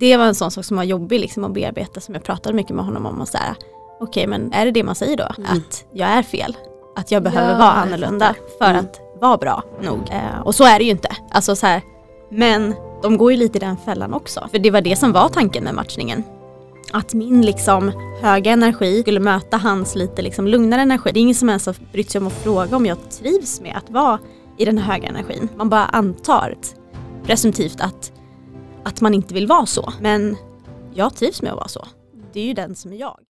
Det var en sån sak som var jobbig liksom att bearbeta som jag pratade mycket med honom om och så här, okej okay, men är det det man säger då? Mm. Att jag är fel? Att jag behöver ja, vara annorlunda för mm. att vara bra nog? Eh, och så är det ju inte. Alltså så här, men de går ju lite i den fällan också. För det var det som var tanken med matchningen. Att min liksom höga energi skulle möta hans lite liksom lugnare energi. Det är ingen som ens har brytt sig om att fråga om jag trivs med att vara i den höga energin. Man bara antar presumtivt att, att man inte vill vara så. Men jag trivs med att vara så. Det är ju den som är jag.